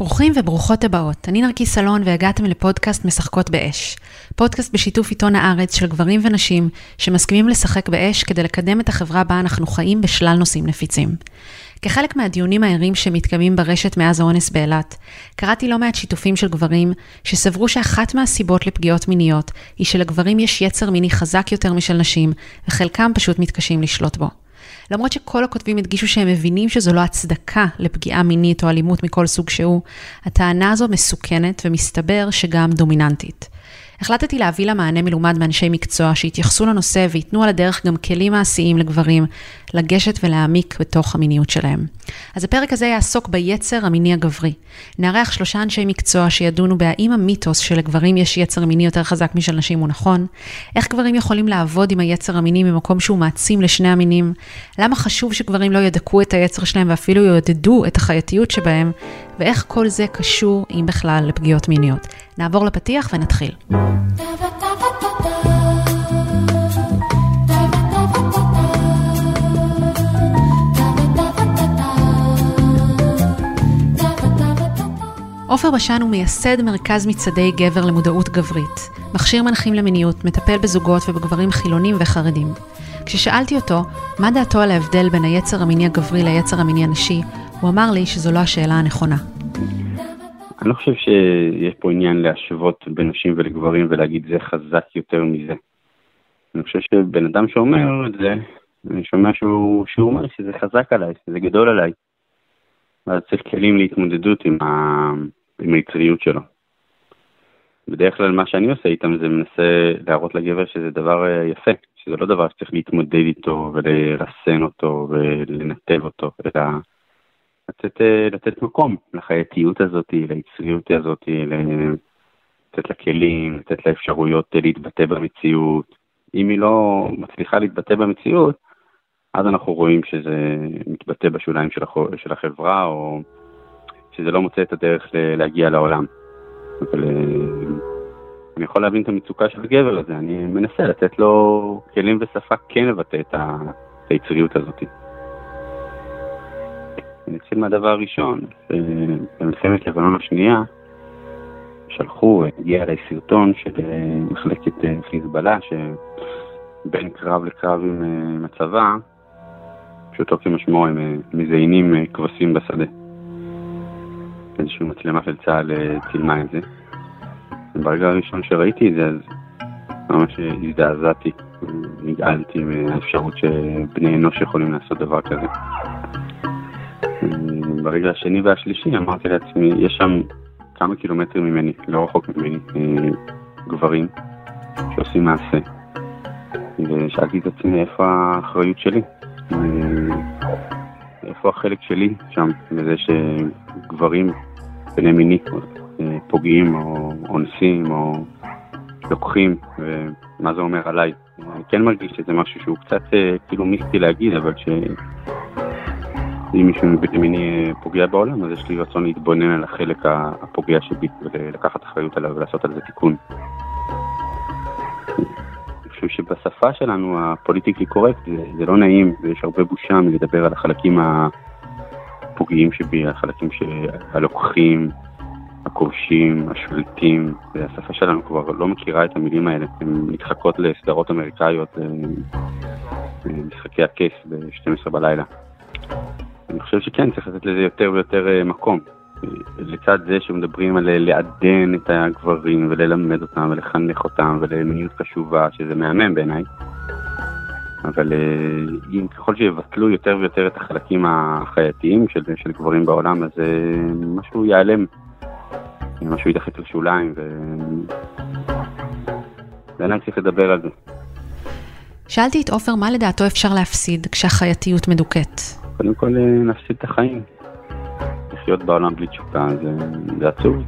ברוכים וברוכות הבאות, אני נרקיס סלון והגעתם לפודקאסט משחקות באש. פודקאסט בשיתוף עיתון הארץ של גברים ונשים שמסכימים לשחק באש כדי לקדם את החברה בה אנחנו חיים בשלל נושאים נפיצים. כחלק מהדיונים הערים שמתקיימים ברשת מאז האונס באילת, קראתי לא מעט שיתופים של גברים שסברו שאחת מהסיבות לפגיעות מיניות היא שלגברים יש יצר מיני חזק יותר משל נשים, וחלקם פשוט מתקשים לשלוט בו. למרות שכל הכותבים הדגישו שהם מבינים שזו לא הצדקה לפגיעה מינית או אלימות מכל סוג שהוא, הטענה הזו מסוכנת ומסתבר שגם דומיננטית. החלטתי להביא לה מענה מלומד מאנשי מקצוע שיתייחסו לנושא וייתנו על הדרך גם כלים מעשיים לגברים לגשת ולהעמיק בתוך המיניות שלהם. אז הפרק הזה יעסוק ביצר המיני הגברי. נארח שלושה אנשי מקצוע שידונו בהאם המיתוס שלגברים יש יצר מיני יותר חזק משל נשים הוא נכון, איך גברים יכולים לעבוד עם היצר המיני ממקום שהוא מעצים לשני המינים, למה חשוב שגברים לא ידכאו את היצר שלהם ואפילו יעודדו את החייתיות שבהם, ואיך כל זה קשור, אם בכלל, לפגיעות מיניות. נעבור לפתיח ונתחיל. עופר בשן הוא מייסד מרכז מצעדי גבר למודעות גברית, מכשיר מנחים למיניות, מטפל בזוגות ובגברים חילונים וחרדים. כששאלתי אותו מה דעתו על ההבדל בין היצר המיני הגברי ליצר המיני הנשי, הוא אמר לי שזו לא השאלה הנכונה. אני לא חושב שיש פה עניין להשוות בין נשים ולגברים ולהגיד זה חזק יותר מזה. אני חושב שבן אדם שאומר את זה, אני שומע שהוא, שהוא אומר שזה חזק עליי, שזה גדול עליי. ואז צריך כלים להתמודדות עם, ה... עם היצריות שלו. בדרך כלל מה שאני עושה איתם זה מנסה להראות לגבר שזה דבר אה, יפה, שזה לא דבר שצריך להתמודד איתו ולרסן אותו ולנתב אותו, אלא לתת, אה, לתת מקום לחייתיות הזאת, ליצריות הזאת, לתת לה כלים, לתת לה אפשרויות להתבטא במציאות. אם היא לא מצליחה להתבטא במציאות, אז אנחנו רואים שזה מתבטא בשוליים של, החו, של החברה, או שזה לא מוצא את הדרך להגיע לעולם. אבל אה, אני יכול להבין את המצוקה של הגבר הזה, אני מנסה לתת לו כלים ושפה כן לבטא את היצריות הזאת. אני אתחיל מהדבר הראשון, במלחמת לבנון השנייה שלחו, הגיע אליי סרטון של אה, מחלקת אה, חיזבאללה, שבין קרב לקרב עם הצבא, פשוטו כמשמעו הם מזיינים כבשים בשדה. איזושהי מצלמה של צה"ל צילמה את זה. ברגע הראשון שראיתי את זה, אז ממש הזדעזעתי, נגעלתי מהאפשרות שבני אנוש יכולים לעשות דבר כזה. ברגע השני והשלישי אמרתי לעצמי, יש שם כמה קילומטרים ממני, לא רחוק ממני, גברים שעושים מעשה. ושאלתי את עצמי איפה האחריות שלי, איפה החלק שלי שם, בזה שגברים בני מיני פוגעים או אונסים או לוקחים, ומה זה אומר עליי. אני כן מרגיש שזה משהו שהוא קצת כאילו מיסטי להגיד, אבל ש... אם מישהו מיני פוגע בעולם, אז יש לי רצון להתבונן על החלק הפוגע שבי ולקחת אחריות עליו ולעשות על זה תיקון. אני חושב שבשפה שלנו, הפוליטיקלי קורקט, זה, זה לא נעים ויש הרבה בושה מלדבר על החלקים הפוגעים שבי, החלקים הלוקחים, הכובשים, השולטים, והשפה שלנו כבר לא מכירה את המילים האלה, הן נדחקות לסדרות אמריקאיות, משחקי הכס ב-12 בלילה. אני חושב שכן, צריך לתת לזה יותר ויותר אה, מקום. לצד זה שמדברים על לעדן את הגברים וללמד אותם ולחנך אותם ולמיניות חשובה, שזה מהמם בעיניי. אבל אה, אם ככל שיבטלו יותר ויותר את החלקים החייתיים של, של גברים בעולם, אז אה, משהו ייעלם, משהו יידחק לשוליים, ו... בעיניי צריך לדבר על זה. שאלתי את עופר מה לדעתו אפשר להפסיד כשהחייתיות מדוכאת. קודם כל נפסיד את החיים. לחיות בעולם בלי תשוקה זה, זה עצוב.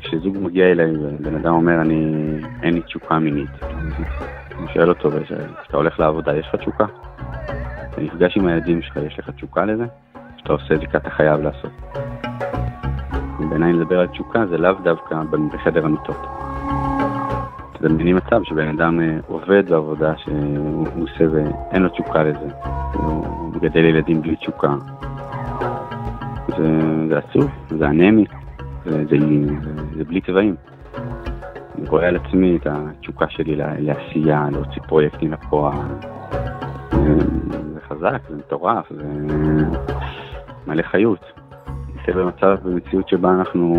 כשזוג מגיע אליי ובן אדם אומר, אני, אין לי תשוקה מינית, אני שואל אותו, כשאתה הולך לעבודה, יש לך תשוקה? אתה נפגש עם הילדים שלך, יש לך תשוקה לזה? כשאתה עושה את זה כי אתה חייב לעשות. בעיניי לדבר על תשוקה זה לאו דווקא בחדר המיטות. תדמייני מצב שבן אדם עובד בעבודה שהוא עושה ואין לו תשוקה לזה. הוא מגדל ילדים בלי תשוקה. זה, זה עצוב, זה אנמי, זה, זה, זה, זה בלי צבעים. אני רואה על עצמי את התשוקה שלי לעשייה, להוציא פרויקטים לפועל. זה חזק, זה מטורף, זה מלא חיות. זה במצב, במציאות שבה אנחנו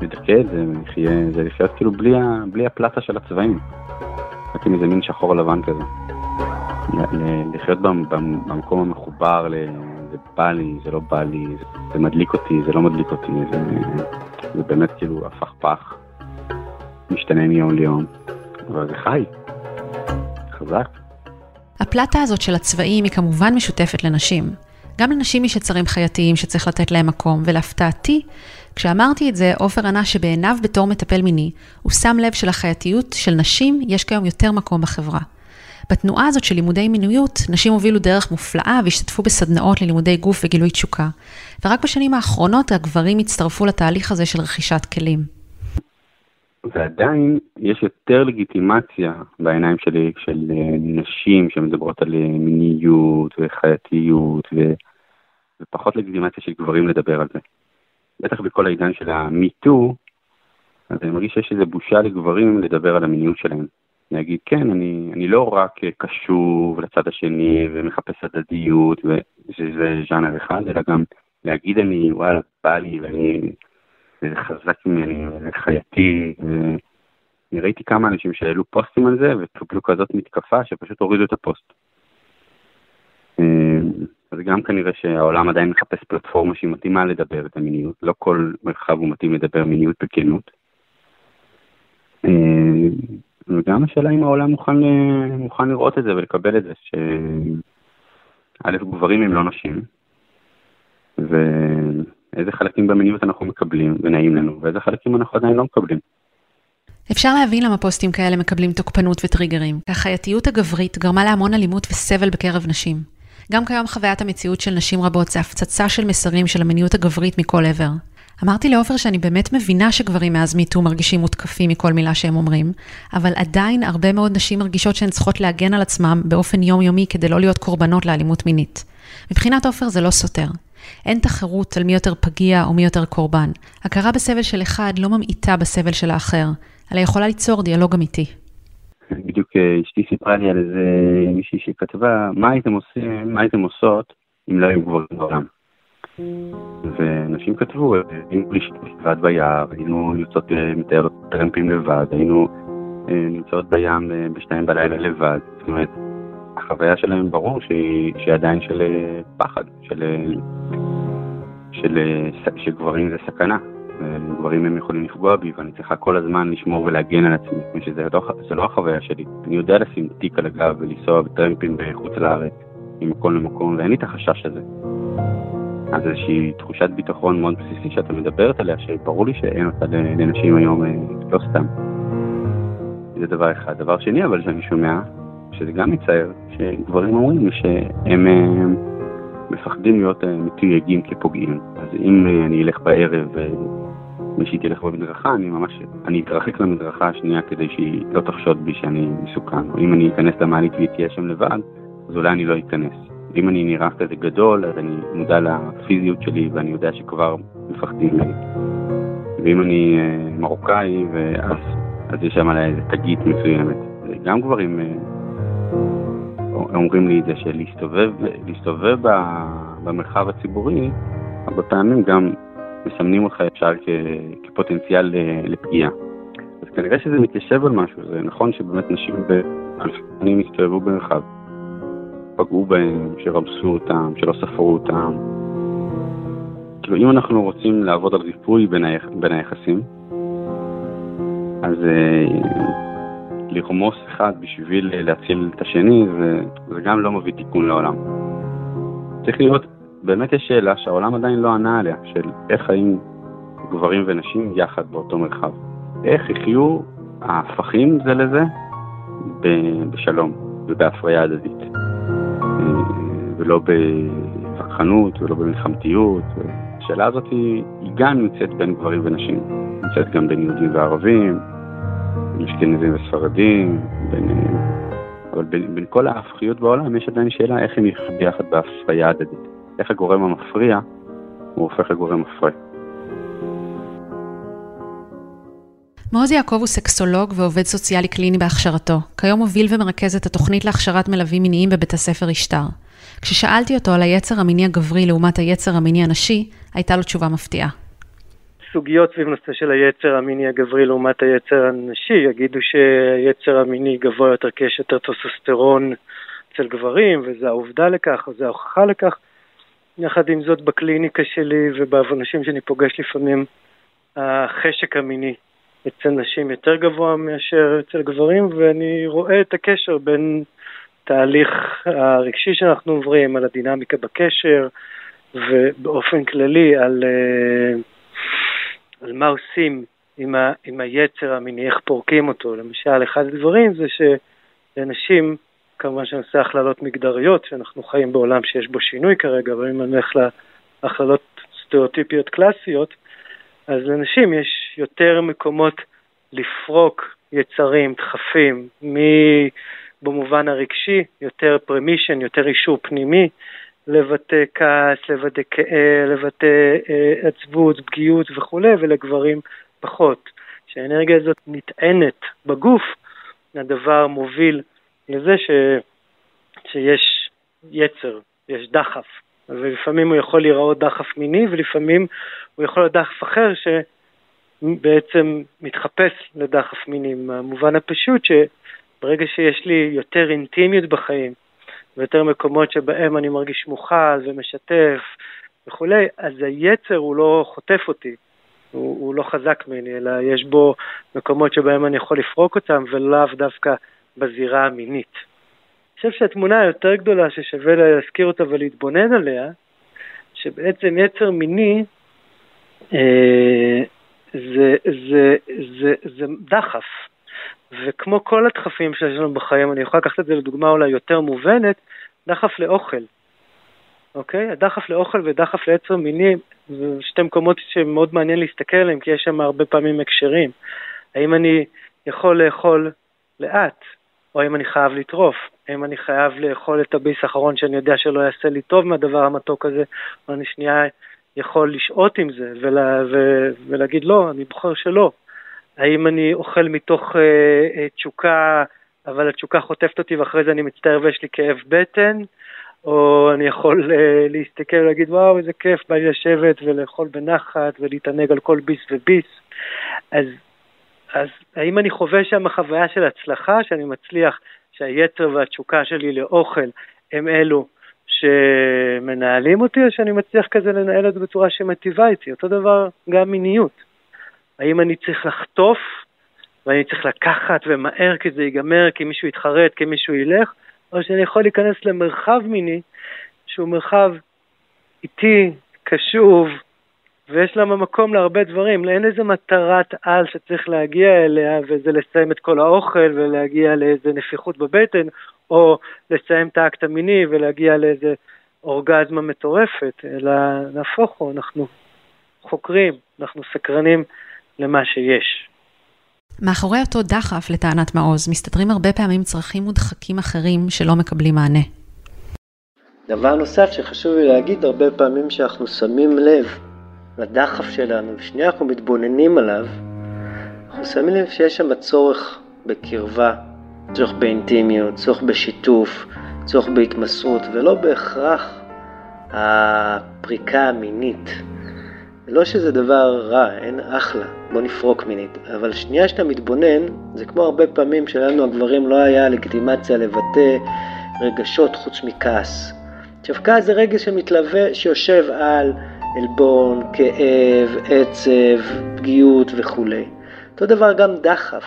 נדכא את זה, ונחיה, זה לחיות כאילו בלי, בלי הפלטה של הצבעים. רק עם איזה מין שחור לבן כזה. לחיות במקום המחובר, זה בא לי, זה לא בא לי, זה מדליק אותי, זה לא מדליק אותי, זה, זה באמת כאילו הפך פח, משתנה מיום ליום, אבל זה חי, חזק. הפלטה הזאת של הצבעים היא כמובן משותפת לנשים. גם לנשים יש יצרים חייתיים שצריך לתת להם מקום, ולהפתעתי, כשאמרתי את זה, עופר ענה שבעיניו בתור מטפל מיני, הוא שם לב שלחייתיות של נשים יש כיום יותר מקום בחברה. בתנועה הזאת של לימודי מיניות, נשים הובילו דרך מופלאה והשתתפו בסדנאות ללימודי גוף וגילוי תשוקה. ורק בשנים האחרונות הגברים הצטרפו לתהליך הזה של רכישת כלים. ועדיין יש יותר לגיטימציה בעיניים שלי של אה, נשים שמדברות על אה, מיניות וחייתיות ו... ופחות לגיטימציה של גברים לדבר על זה. בטח בכל העידן של המיטו, אז אני מרגיש שיש איזו בושה לגברים לדבר על המיניות שלהם. להגיד, כן, אני, אני לא רק קשוב לצד השני ומחפש הדדיות, שזה ז'אנר אחד, אלא גם להגיד אני, וואלה, בא לי ואני זה חזק ממני, זה חייתי. אני ראיתי כמה אנשים שהעלו פוסטים על זה וקיבלו כזאת מתקפה שפשוט הורידו את הפוסט. אז גם כנראה שהעולם עדיין מחפש פלטפורמה שהיא מתאימה לדבר את המיניות, לא כל מרחב הוא מתאים לדבר מיניות בכנות. וגם השאלה אם העולם מוכן, מוכן לראות את זה ולקבל את זה, שא', גברים הם לא נשים, ואיזה חלקים במיניות אנחנו מקבלים ונעים לנו, ואיזה חלקים אנחנו עדיין לא מקבלים. אפשר להבין למה פוסטים כאלה מקבלים תוקפנות וטריגרים. החייתיות הגברית גרמה להמון אלימות וסבל בקרב נשים. גם כיום חוויית המציאות של נשים רבות זה הפצצה של מסרים של המיניות הגברית מכל עבר. אמרתי לעופר שאני באמת מבינה שגברים מאז מיטו מרגישים מותקפים מכל מילה שהם אומרים, אבל עדיין הרבה מאוד נשים מרגישות שהן צריכות להגן על עצמם באופן יומיומי כדי לא להיות קורבנות לאלימות מינית. מבחינת עופר זה לא סותר. אין תחרות על מי יותר פגיע או מי יותר קורבן. הכרה בסבל של אחד לא ממעיטה בסבל של האחר, אלא יכולה ליצור דיאלוג אמיתי. בדיוק אה, אשתי סיפרה לי על איזה מישהי שכתבה, מה הייתם עושים, מה הייתם עושות אם לא היו גברים בעולם? ואנשים כתבו, היינו לשתות לבד ביער, היינו יוצאות אה, מתאר טרמפים לבד, היינו אה, נמצאות בים אה, בשתיים בלילה לבד. זאת אומרת, החוויה שלהם ברור שהיא, שהיא עדיין של פחד, של, של, של, שגברים זה סכנה. גברים הם יכולים לפגוע בי ואני צריכה כל הזמן לשמור ולהגן על עצמי, שזה לא, לא החוויה שלי. אני יודע לשים תיק על הגב ולנסוע בטרמפים בחוץ לארץ, ממקום למקום, ואין לי את החשש הזה. אז איזושהי תחושת ביטחון מאוד בסיסית שאתה מדברת עליה, שברור לי שאין אותה לנשים היום, אה, לא סתם. זה דבר אחד. דבר שני, אבל שאני שומע, שזה גם מצער, שגברים אומרים לי שהם אה, מפחדים להיות אה, מתויגים כפוגעים. אז אם אני אלך בערב ומישהי תלך במדרכה, אני ממש, אני אתרחק למדרכה השנייה כדי שהיא לא תחשוד בי שאני מסוכן. או אם אני אכנס למעלית והיא תהיה שם לבד, אז אולי אני לא אכנס. אם אני נראה כזה גדול, אז אני מודע לפיזיות שלי ואני יודע שכבר מפחדים ממני. ואם אני אה, מרוקאי, אז, אז יש שם עליי איזה תגית מסוימת. גם גברים אה, אומרים לי את זה, שלהסתובב במרחב הציבורי, הרבה פעמים גם מסמנים אותך ישר כפוטנציאל אה, לפגיעה. אז כנראה שזה מתיישב על משהו, זה נכון שבאמת נשים באלפי שנים הסתובבו במרחב. שפגעו בהם, שרמסו אותם, שלא ספרו אותם. כאילו, אם אנחנו רוצים לעבוד על ריפוי בין, היח... בין היחסים, אז uh, לרמוס אחד בשביל להציל את השני, זה, זה גם לא מביא תיקון לעולם. צריך להיות, באמת יש שאלה שהעולם עדיין לא ענה עליה, של איך חיים גברים ונשים יחד באותו מרחב. איך יחיו ההפכים זה לזה בשלום ובהפריה הדדית. ולא בצרכנות ולא במלחמתיות. השאלה הזאת היא, היא גם נמצאת בין גברים ונשים, נמצאת גם בין יהודים וערבים, אשכנזים וספרדים, בין, אבל בין, בין כל ההפכיות בעולם יש עדיין שאלה איך הם יחד ביחד בהפריה הדדית. איך הגורם המפריע הוא הופך לגורם מפרה. מעוז יעקב הוא סקסולוג ועובד סוציאלי קליני בהכשרתו. כיום מוביל ומרכז את התוכנית להכשרת מלווים מיניים בבית הספר ישתר. כששאלתי אותו על היצר המיני הגברי לעומת היצר המיני הנשי, הייתה לו תשובה מפתיעה. סוגיות סביב נושא של היצר המיני הגברי לעומת היצר הנשי, יגידו שהיצר המיני גבוה יותר כי יש יותר טוסוסטרון אצל גברים, וזו העובדה לכך, או זו ההוכחה לכך. יחד עם זאת, בקליניקה שלי ובאנשים שאני פוגש לפעמים, החשק המיני אצל נשים יותר גבוה מאשר אצל גברים, ואני רואה את הקשר בין התהליך הרגשי שאנחנו עוברים, על הדינמיקה בקשר, ובאופן כללי על, אה, על מה עושים עם, ה, עם היצר המיני, איך פורקים אותו. למשל, אחד הדברים זה שלנשים, כמובן שאני עושה הכללות מגדריות, שאנחנו חיים בעולם שיש בו שינוי כרגע, אבל אם אני הולך להכללות סטריאוטיפיות קלאסיות, אז לנשים יש יותר מקומות לפרוק יצרים, דחפים, מ... במובן הרגשי, יותר פרמישן, יותר אישור פנימי, לבטא כעס, לבטא לבטא אה, עצבות, פגיעות וכולי, ולגברים פחות. כשהאנרגיה הזאת נטענת בגוף, הדבר מוביל לזה ש, שיש יצר, יש דחף. ולפעמים הוא יכול להיראות דחף מיני, ולפעמים הוא יכול להיות דחף אחר שבעצם מתחפש לדחף מיני, במובן הפשוט ש... ברגע שיש לי יותר אינטימיות בחיים, ויותר מקומות שבהם אני מרגיש מוכל ומשתף וכולי, אז היצר הוא לא חוטף אותי, הוא, הוא לא חזק ממני, אלא יש בו מקומות שבהם אני יכול לפרוק אותם, ולאו דווקא בזירה המינית. אני חושב שהתמונה היותר גדולה ששווה להזכיר אותה ולהתבונן עליה, שבעצם יצר מיני אה, זה, זה, זה, זה דחף. וכמו כל הדחפים שיש לנו בחיים, אני יכול לקחת את זה לדוגמה אולי יותר מובנת, דחף לאוכל. אוקיי? הדחף לאוכל ודחף לעצר מיני זה שתי מקומות שמאוד מעניין להסתכל עליהם, כי יש שם הרבה פעמים הקשרים. האם אני יכול לאכול לאט, או האם אני חייב לטרוף? האם אני חייב לאכול את הביס האחרון שאני יודע שלא יעשה לי טוב מהדבר המתוק הזה, או אני שנייה יכול לשהות עם זה ולה, ו, ולהגיד לא, אני בוחר שלא. האם אני אוכל מתוך אה, אה, תשוקה, אבל התשוקה חוטפת אותי ואחרי זה אני מצטער ויש לי כאב בטן, או אני יכול אה, להסתכל ולהגיד, וואו, איזה כיף, בא לי לשבת ולאכול בנחת ולהתענג על כל ביס וביס. אז, אז האם אני חווה שם חוויה של הצלחה, שאני מצליח, שהיצר והתשוקה שלי לאוכל הם אלו שמנהלים אותי, או שאני מצליח כזה לנהל את זה בצורה שמטיבה איתי? אותו דבר גם מיניות. האם אני צריך לחטוף ואני צריך לקחת ומהר כי זה ייגמר, כי מישהו יתחרט, כי מישהו ילך, או שאני יכול להיכנס למרחב מיני שהוא מרחב איטי, קשוב, ויש למה מקום להרבה דברים. אין איזה מטרת על שצריך להגיע אליה, וזה לסיים את כל האוכל ולהגיע לאיזה נפיחות בבטן, או לסיים את האקט המיני ולהגיע לאיזה אורגזמה מטורפת, אלא נהפוך הוא, אנחנו חוקרים, אנחנו סקרנים למה שיש. מאחורי אותו דחף, לטענת מעוז, מסתתרים הרבה פעמים צרכים מודחקים אחרים שלא מקבלים מענה. דבר נוסף שחשוב לי להגיד, הרבה פעמים שאנחנו שמים לב לדחף שלנו, ושנייה אנחנו מתבוננים עליו, אנחנו שמים לב שיש שם צורך בקרבה, צורך באינטימיות, צורך בשיתוף, צורך בהתמסרות, ולא בהכרח הפריקה המינית. לא שזה דבר רע, אין אחלה, בוא נפרוק מינית, אבל שנייה שאתה מתבונן, זה כמו הרבה פעמים שלנו הגברים לא היה לגיטימציה לבטא רגשות חוץ מכעס. עכשיו כעס זה רגש שמתלווה, שיושב על עלבון, כאב, עצב, פגיעות וכולי. אותו דבר גם דחף,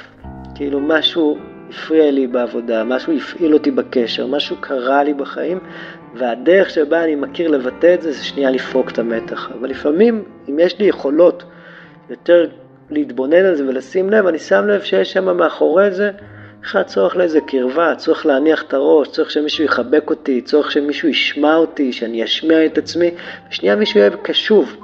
כאילו משהו הפריע לי בעבודה, משהו הפעיל אותי בקשר, משהו קרה לי בחיים, והדרך שבה אני מכיר לבטא את זה, זה שנייה לפרוק את המתח. אבל לפעמים, אם יש לי יכולות יותר להתבונן על זה ולשים לב, אני שם לב שיש שם מאחורי זה, אחד צורך לאיזה קרבה, צורך להניח את הראש, צורך שמישהו יחבק אותי, צורך שמישהו ישמע אותי, שאני אשמיע את עצמי, ושנייה מישהו יהיה קשוב.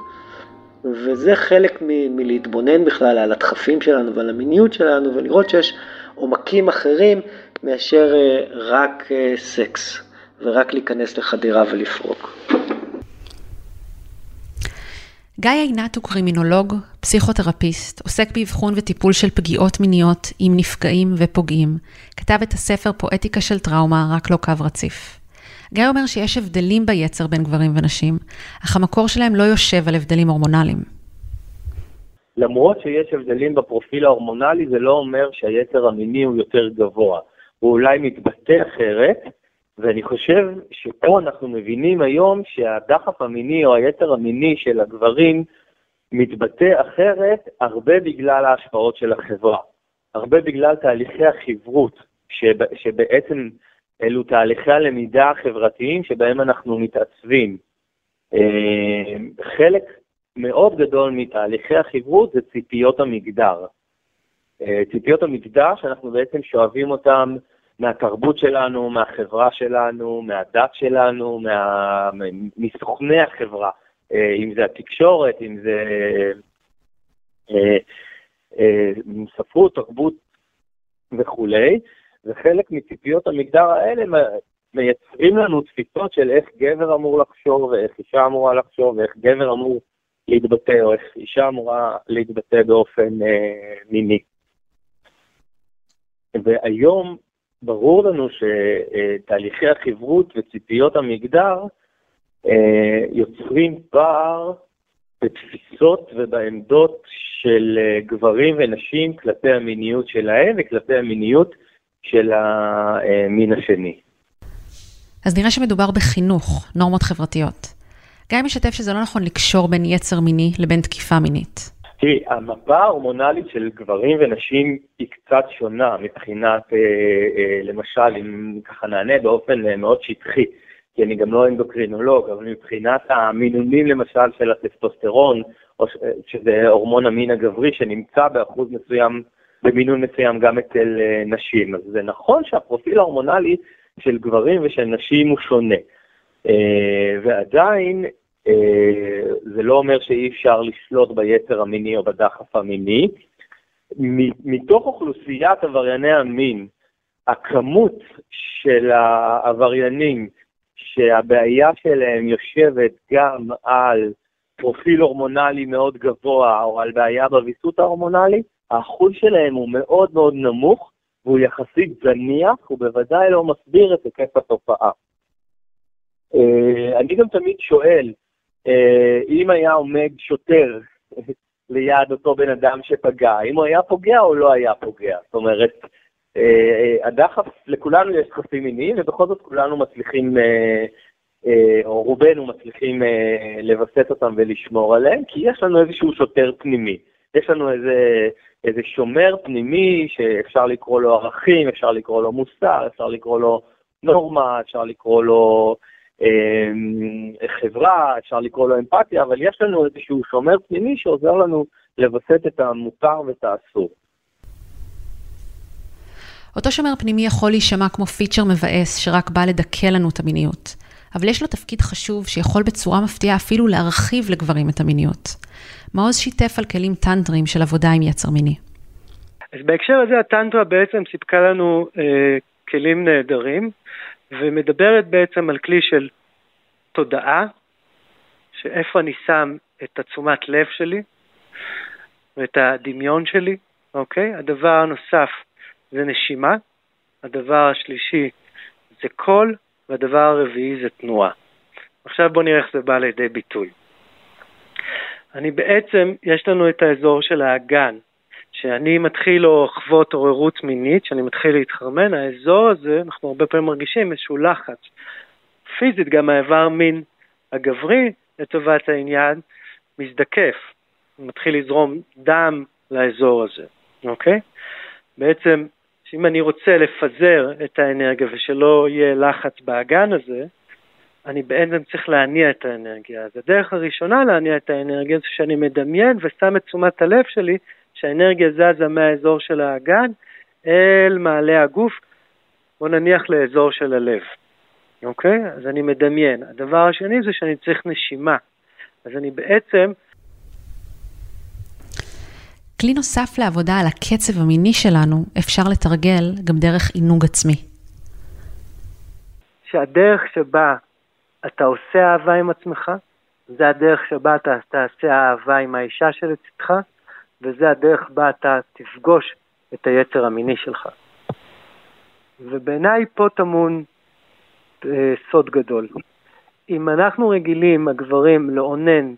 וזה חלק מ- מלהתבונן בכלל על הדחפים שלנו ועל המיניות שלנו, ולראות שיש עומקים אחרים מאשר אה, רק אה, סקס. ורק להיכנס לחדירה ולפרוק. גיא עינת הוא קרימינולוג, פסיכותרפיסט, עוסק באבחון וטיפול של פגיעות מיניות עם נפגעים ופוגעים. כתב את הספר פואטיקה של טראומה, רק לא קו רציף. גיא אומר שיש הבדלים ביצר בין גברים ונשים, אך המקור שלהם לא יושב על הבדלים הורמונליים. למרות שיש הבדלים בפרופיל ההורמונלי, זה לא אומר שהיצר המיני הוא יותר גבוה. הוא אולי מתבטא אחרת, ואני חושב שפה אנחנו מבינים היום שהדחף המיני או היתר המיני של הגברים מתבטא אחרת הרבה בגלל ההשפעות של החברה, הרבה בגלל תהליכי החברות, שב, שבעצם אלו תהליכי הלמידה החברתיים שבהם אנחנו מתעצבים. אה, חלק מאוד גדול מתהליכי החברות זה ציפיות המגדר. אה, ציפיות המגדר שאנחנו בעצם שואבים אותן מהתרבות שלנו, מהחברה שלנו, מהדת שלנו, מה... מסוכני החברה, אה, אם זה התקשורת, אם זה אה, אה, ספרות, תרבות וכולי, וחלק מציפיות המגדר האלה מייצרים לנו תפיסות של איך גבר אמור לחשוב ואיך אישה אמורה לחשוב ואיך גבר אמור להתבטא או איך אישה אמורה להתבטא באופן אה, מיני. והיום ברור לנו שתהליכי החברות וציפיות המגדר אה, יוצרים פער בתפיסות ובעמדות של אה, גברים ונשים כלפי המיניות שלהם וכלפי המיניות של המין השני. אז נראה שמדובר בחינוך, נורמות חברתיות. גיא משתף שזה לא נכון לקשור בין יצר מיני לבין תקיפה מינית. תראי, המפה ההורמונלית של גברים ונשים היא קצת שונה מבחינת, אה, אה, למשל, אם ככה נענה באופן אה, מאוד שטחי, כי אני גם לא אנדוקרינולוג, אבל מבחינת המינונים למשל של הטסטוסטרון, שזה הורמון המין הגברי שנמצא באחוז מסוים, במינון מסוים גם אצל נשים. אז זה נכון שהפרופיל ההורמונלי של גברים ושל נשים הוא שונה. ועדיין זה לא אומר שאי אפשר לשלוט ביצר המיני או בדחף המיני. מתוך אוכלוסיית עברייני המין, הכמות של העבריינים שהבעיה שלהם יושבת גם על פרופיל הורמונלי מאוד גבוה או על בעיה בוויסות ההורמונלי, האחוז שלהם הוא מאוד מאוד נמוך והוא יחסית זניח, הוא בוודאי לא מסביר את היקף התופעה. אה, אני גם תמיד שואל, אה, אם היה עומד שוטר ליד אותו בן אדם שפגע, אם הוא היה פוגע או לא היה פוגע. זאת אומרת, אה, הדחף, לכולנו יש דחפים מיניים, ובכל זאת כולנו מצליחים, אה, או רובנו מצליחים לווסת אותם ולשמור עליהם, כי יש לנו איזשהו שוטר פנימי. יש לנו איזה, איזה שומר פנימי שאפשר לקרוא לו ערכים, אפשר לקרוא לו מוסר, אפשר לקרוא לו נורמה, אפשר לקרוא לו חברה, אפשר לקרוא לו אמפתיה, אבל יש לנו איזשהו שומר פנימי שעוזר לנו לווסת את המותר ואת האסור. אותו שומר פנימי יכול להישמע כמו פיצ'ר מבאס שרק בא לדכא לנו את המיניות, אבל יש לו תפקיד חשוב שיכול בצורה מפתיעה אפילו להרחיב לגברים את המיניות. מעוז שיתף על כלים טנטרים של עבודה עם יצר מיני. אז בהקשר הזה הטנטרה בעצם סיפקה לנו אה, כלים נהדרים, ומדברת בעצם על כלי של תודעה, שאיפה אני שם את התשומת לב שלי ואת הדמיון שלי, אוקיי? הדבר הנוסף זה נשימה, הדבר השלישי זה קול, והדבר הרביעי זה תנועה. עכשיו בואו נראה איך זה בא לידי ביטוי. אני בעצם, יש לנו את האזור של האגן, שאני מתחיל לחוות עוררות מינית, שאני מתחיל להתחרמן, האזור הזה, אנחנו הרבה פעמים מרגישים איזשהו לחץ. פיזית גם האיבר מין הגברי, לטובת העניין, מזדקף. מתחיל לזרום דם לאזור הזה, אוקיי? בעצם, אם אני רוצה לפזר את האנרגיה ושלא יהיה לחץ באגן הזה, אני בעצם צריך להניע את האנרגיה. אז הדרך הראשונה להניע את האנרגיה זה שאני מדמיין ושם את תשומת הלב שלי שהאנרגיה זזה מהאזור של האגן אל מעלה הגוף, בוא נניח לאזור של הלב, אוקיי? אז אני מדמיין. הדבר השני זה שאני צריך נשימה. אז אני בעצם... כלי נוסף לעבודה על הקצב המיני שלנו אפשר לתרגל גם דרך עינוג עצמי. שהדרך שבה אתה עושה אהבה עם עצמך, זה הדרך שבה אתה תעשה אהבה עם האישה שלצדך, וזה הדרך בה אתה תפגוש את היצר המיני שלך. ובעיניי פה טמון אה, סוד גדול. אם אנחנו רגילים, הגברים, לאונן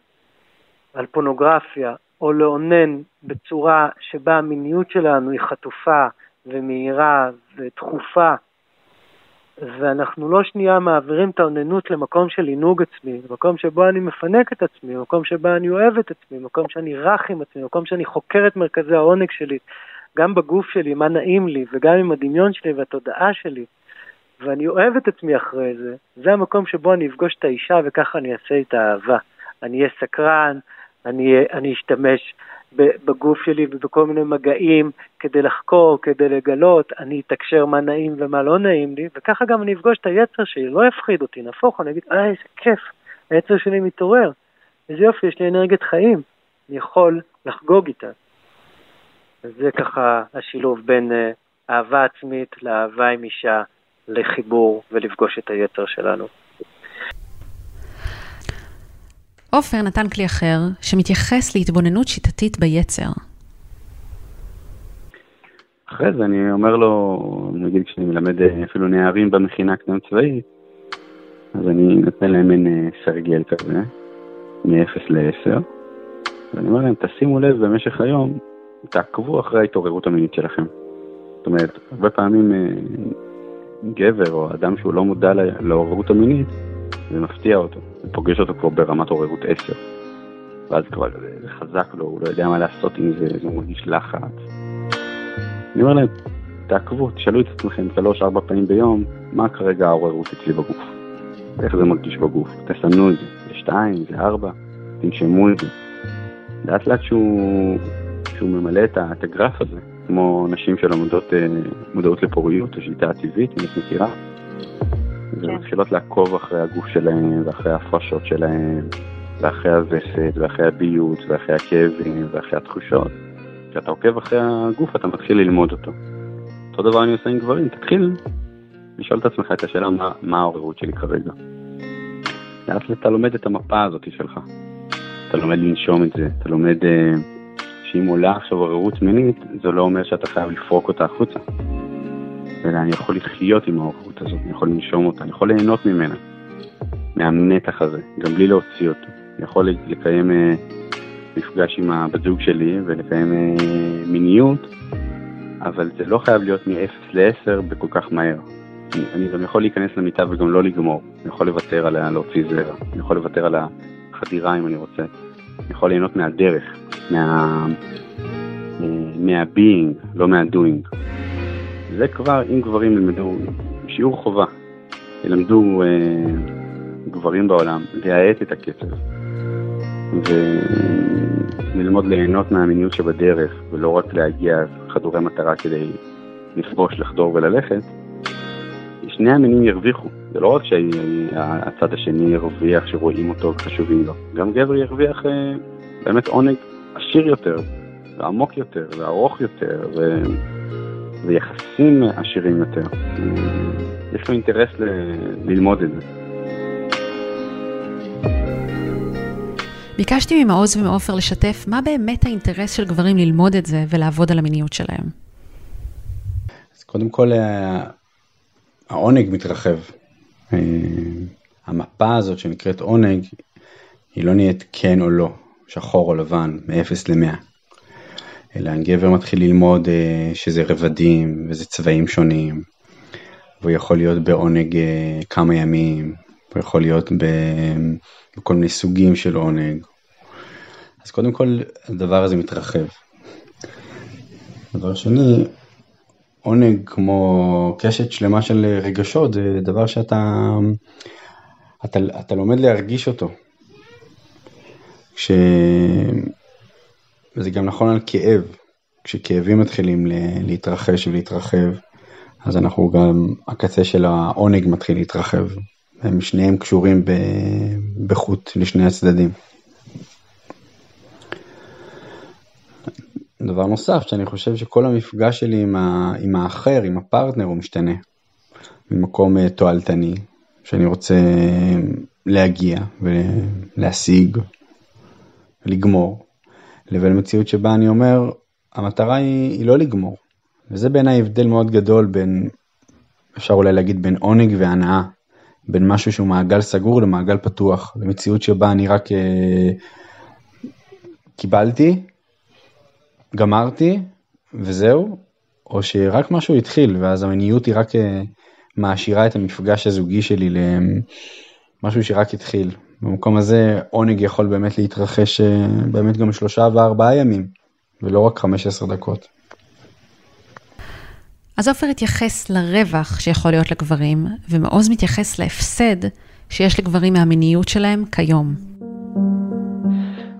על פונוגרפיה, או לאונן בצורה שבה המיניות שלנו היא חטופה ומהירה ודחופה, ואנחנו לא שנייה מעבירים את האוננות למקום של עינוג עצמי, למקום שבו אני מפנק את עצמי, למקום שבו אני אוהב את עצמי, למקום שאני רך עם עצמי, למקום שאני חוקר את מרכזי העונג שלי, גם בגוף שלי, מה נעים לי, וגם עם הדמיון שלי והתודעה שלי, ואני אוהב את עצמי אחרי זה, זה המקום שבו אני אפגוש את האישה וככה אני אעשה את האהבה. אני אהיה סקרן, אני, אני אשתמש בגוף שלי ובכל מיני מגעים כדי לחקור, כדי לגלות, אני אתקשר מה נעים ומה לא נעים לי, וככה גם אני אפגוש את היצר שלי, לא יפחיד אותי, נהפוך, אני אגיד, אה, איזה כיף, היצר שלי מתעורר, איזה יופי, יש לי אנרגיית חיים, אני יכול לחגוג איתה. זה ככה השילוב בין uh, אהבה עצמית לאהבה עם אישה, לחיבור ולפגוש את היצר שלנו. עופר נתן כלי אחר שמתייחס להתבוננות שיטתית ביצר. אחרי זה אני אומר לו, נגיד כשאני מלמד אה, אפילו נערים במכינה קטנה צבאית, אז אני נותן להם מין אה, סרגל כזה, מ-0 ל-10, ואני אומר להם, תשימו לב במשך היום, תעקבו אחרי ההתעוררות המינית שלכם. זאת אומרת, הרבה פעמים אה, גבר או אדם שהוא לא מודע לעוררות המינית, זה מפתיע אותו, זה פוגש אותו כבר ברמת עוררות 10. ואז כבר זה חזק לו, הוא לא יודע מה לעשות עם זה, הוא מרגיש לחץ. אני אומר להם, תעקבו, תשאלו את עצמכם שלוש-ארבע פעמים ביום, מה כרגע העוררות אצלי בגוף? איך זה מרגיש בגוף? תסמנו את זה, זה שתיים, זה ארבע, תנשמו את זה. לאט לאט שהוא, שהוא ממלא את הגרף הזה, כמו נשים שלומדות אה, מודעות לפוריות, השיטה הטבעית, אם את מכירה. ומתחילות כן. לעקוב אחרי הגוף שלהם, ואחרי ההפרשות שלהם, ואחרי הווסת, ואחרי הביוט, ואחרי הכאבים, ואחרי התחושות. כשאתה עוקב אחרי הגוף אתה מתחיל ללמוד אותו. אותו דבר אני עושה עם גברים, תתחיל לשאול את עצמך את השאלה מה, מה העוררות שלי כרגע. לאט לאט אתה לומד את המפה הזאת שלך. אתה לומד לנשום את זה, אתה לומד uh, שאם עולה עכשיו עוררות מינית, זה לא אומר שאתה חייב לפרוק אותה החוצה. אלא אני יכול לחיות עם העוררות הזאת, אני יכול לנשום אותה, אני יכול ליהנות ממנה, מהמתח הזה, גם בלי להוציא אותו. אני יכול לקיים uh, מפגש עם הבת זוג שלי ולקיים uh, מיניות, אבל זה לא חייב להיות מ-0 ל-10 בכל כך מהר. אני, אני גם יכול להיכנס למיטה וגם לא לגמור. אני יכול לוותר על להוציא זרע, אני יכול לוותר על החדירה אם אני רוצה. אני יכול ליהנות מהדרך, מה... אה, מה being, לא מה doing. זה כבר, אם גברים ילמדו, שיעור חובה, ילמדו אה, גברים בעולם להאט את הקצב וללמוד ליהנות מהמיניות שבדרך ולא רק להגיע חדורי מטרה כדי לכבוש, לחדור וללכת, שני המינים ירוויחו. זה לא רק שהצד השני ירוויח שרואים אותו וחשובים לו, גם גבר ירוויח אה, באמת עונג עשיר יותר, ועמוק יותר, וארוך יותר, ו... ויחסים עשירים יותר. יש לו אינטרס ל... ללמוד את זה. ביקשתי ממעוז ומעופר לשתף מה באמת האינטרס של גברים ללמוד את זה ולעבוד על המיניות שלהם. אז קודם כל, אה, העונג מתרחב. אה, המפה הזאת שנקראת עונג, היא לא נהיית כן או לא, שחור או לבן, מ-0 ל-100. אלא גבר מתחיל ללמוד אה, שזה רבדים וזה צבעים שונים, והוא יכול להיות בעונג אה, כמה ימים, הוא יכול להיות בכל מיני סוגים של עונג. אז קודם כל הדבר הזה מתרחב. דבר שני, עונג כמו קשת שלמה של רגשות זה דבר שאתה אתה, אתה לומד להרגיש אותו. כש... וזה גם נכון על כאב, כשכאבים מתחילים להתרחש ולהתרחב, אז אנחנו גם, הקצה של העונג מתחיל להתרחב. הם שניהם קשורים בחוט לשני הצדדים. דבר נוסף, שאני חושב שכל המפגש שלי עם, ה, עם האחר, עם הפרטנר, הוא משתנה. ממקום אה, תועלתני, שאני רוצה להגיע ולהשיג ולגמור, לבין מציאות שבה אני אומר, המטרה היא, היא לא לגמור. וזה בעיניי הבדל מאוד גדול בין, אפשר אולי להגיד בין עונג והנאה, בין משהו שהוא מעגל סגור למעגל פתוח, למציאות שבה אני רק אה, קיבלתי, גמרתי וזהו, או שרק משהו התחיל ואז המיניות היא רק אה, מעשירה את המפגש הזוגי שלי למשהו שרק התחיל. במקום הזה עונג יכול באמת להתרחש אה, באמת גם שלושה וארבעה ימים, ולא רק 15 דקות. אז עופר התייחס לרווח שיכול להיות לגברים, ומעוז מתייחס להפסד שיש לגברים מהמיניות שלהם כיום.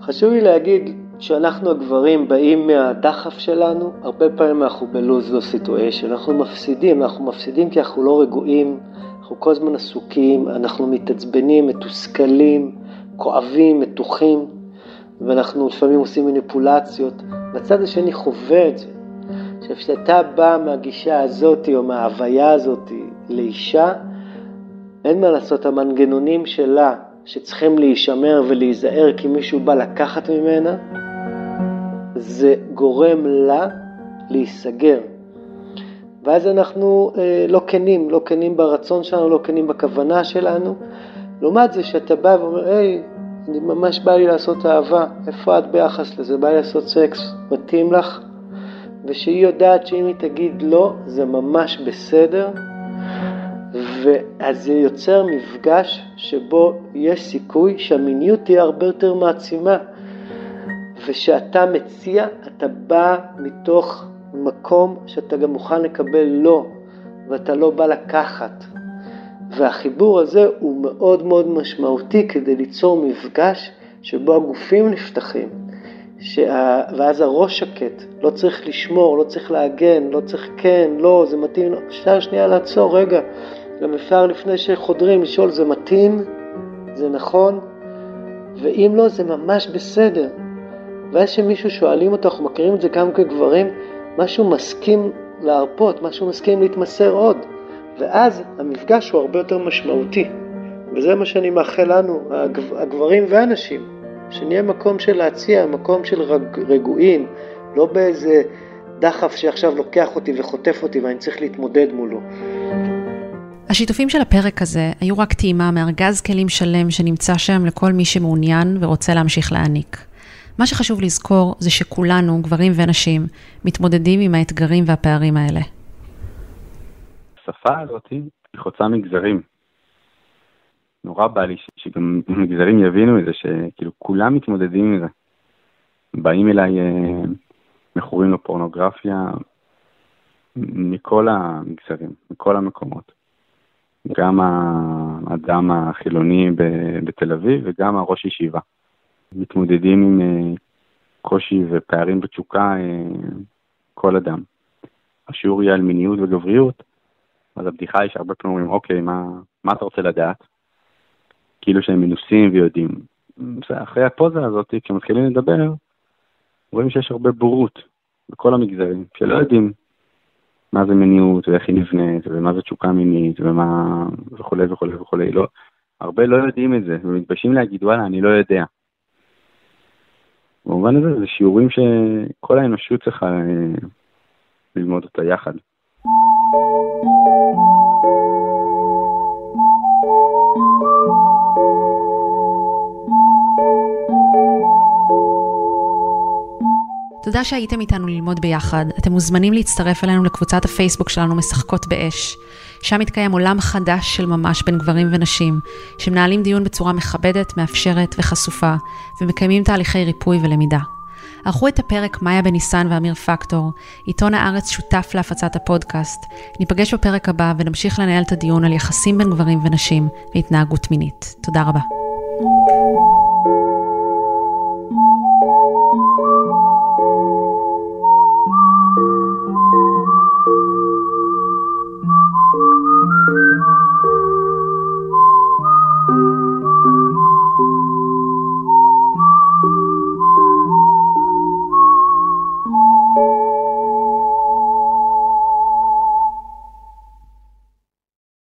חשוב לי להגיד שאנחנו הגברים באים מהדחף שלנו, הרבה פעמים אנחנו בלוז לא סיטואשן, אנחנו מפסידים, אנחנו מפסידים כי אנחנו לא רגועים, אנחנו כל הזמן עסוקים, אנחנו מתעצבנים, מתוסכלים, כואבים, מתוחים, ואנחנו לפעמים עושים מניפולציות. בצד השני חווה את זה. עכשיו, כשאתה בא מהגישה הזאת או מההוויה הזאת לאישה, אין מה לעשות, המנגנונים שלה שצריכים להישמר ולהיזהר כי מישהו בא לקחת ממנה, זה גורם לה להיסגר. ואז אנחנו אה, לא כנים, לא כנים ברצון שלנו, לא כנים בכוונה שלנו. לעומת זה שאתה בא ואומר, היי, אני ממש בא לי לעשות אהבה, איפה את ביחס לזה? בא לי לעשות סקס, מתאים לך? ושהיא יודעת שאם היא תגיד לא, זה ממש בסדר, ואז זה יוצר מפגש שבו יש סיכוי שהמיניות תהיה הרבה יותר מעצימה. ושאתה מציע, אתה בא מתוך מקום שאתה גם מוכן לקבל לא, ואתה לא בא לקחת. והחיבור הזה הוא מאוד מאוד משמעותי כדי ליצור מפגש שבו הגופים נפתחים, שה... ואז הראש שקט, לא צריך לשמור, לא צריך להגן, לא צריך כן, לא, זה מתאים, לא. אפשר שנייה לעצור, רגע, גם אפשר לפני שחודרים לשאול, זה מתאים, זה נכון, ואם לא, זה ממש בסדר. ואז שמישהו שואלים אותו, אנחנו מכירים את זה גם כגברים, משהו מסכים להרפות, משהו מסכים להתמסר עוד. ואז המפגש הוא הרבה יותר משמעותי. וזה מה שאני מאחל לנו, הגברים והנשים, שנהיה מקום של להציע, מקום של רג, רגועים, לא באיזה דחף שעכשיו לוקח אותי וחוטף אותי ואני צריך להתמודד מולו. השיתופים של הפרק הזה היו רק טעימה מארגז כלים שלם שנמצא שם לכל מי שמעוניין ורוצה להמשיך להעניק. מה שחשוב לזכור זה שכולנו, גברים ונשים, מתמודדים עם האתגרים והפערים האלה. השפה הזאת היא חוצה מגזרים. נורא בא לי שגם מגזרים יבינו את זה, שכאילו כולם מתמודדים עם זה. באים אליי אה, מכורים לפורנוגרפיה מכל המגזרים, מכל המקומות. גם האדם החילוני בתל אביב וגם הראש ישיבה. מתמודדים עם אה, קושי ופערים בתשוקה אה, כל אדם. השיעור יהיה על מיניות וגבריות, אז הבדיחה היא שהרבה פעמים אומרים, אוקיי, מה, מה אתה רוצה לדעת? כאילו שהם מנוסים ויודעים. אחרי הפוזה הזאת, כשמתחילים לדבר, רואים שיש הרבה בורות בכל המגזרים, שלא יודעים מה זה מיניות ואיך היא נבנית ומה זה תשוקה מינית ומה וכולי וכולי וכולי. לא, הרבה לא יודעים את זה ומתביישים להגיד וואלה אני לא יודע. במובן הזה זה שיעורים שכל האנושות צריכה אה, ללמוד אותה יחד. תודה שהייתם איתנו ללמוד ביחד. אתם מוזמנים להצטרף אלינו לקבוצת הפייסבוק שלנו משחקות באש. שם מתקיים עולם חדש של ממש בין גברים ונשים, שמנהלים דיון בצורה מכבדת, מאפשרת וחשופה, ומקיימים תהליכי ריפוי ולמידה. ערכו את הפרק מאיה בניסן ואמיר פקטור, עיתון הארץ שותף להפצת הפודקאסט. ניפגש בפרק הבא ונמשיך לנהל את הדיון על יחסים בין גברים ונשים והתנהגות מינית. תודה רבה.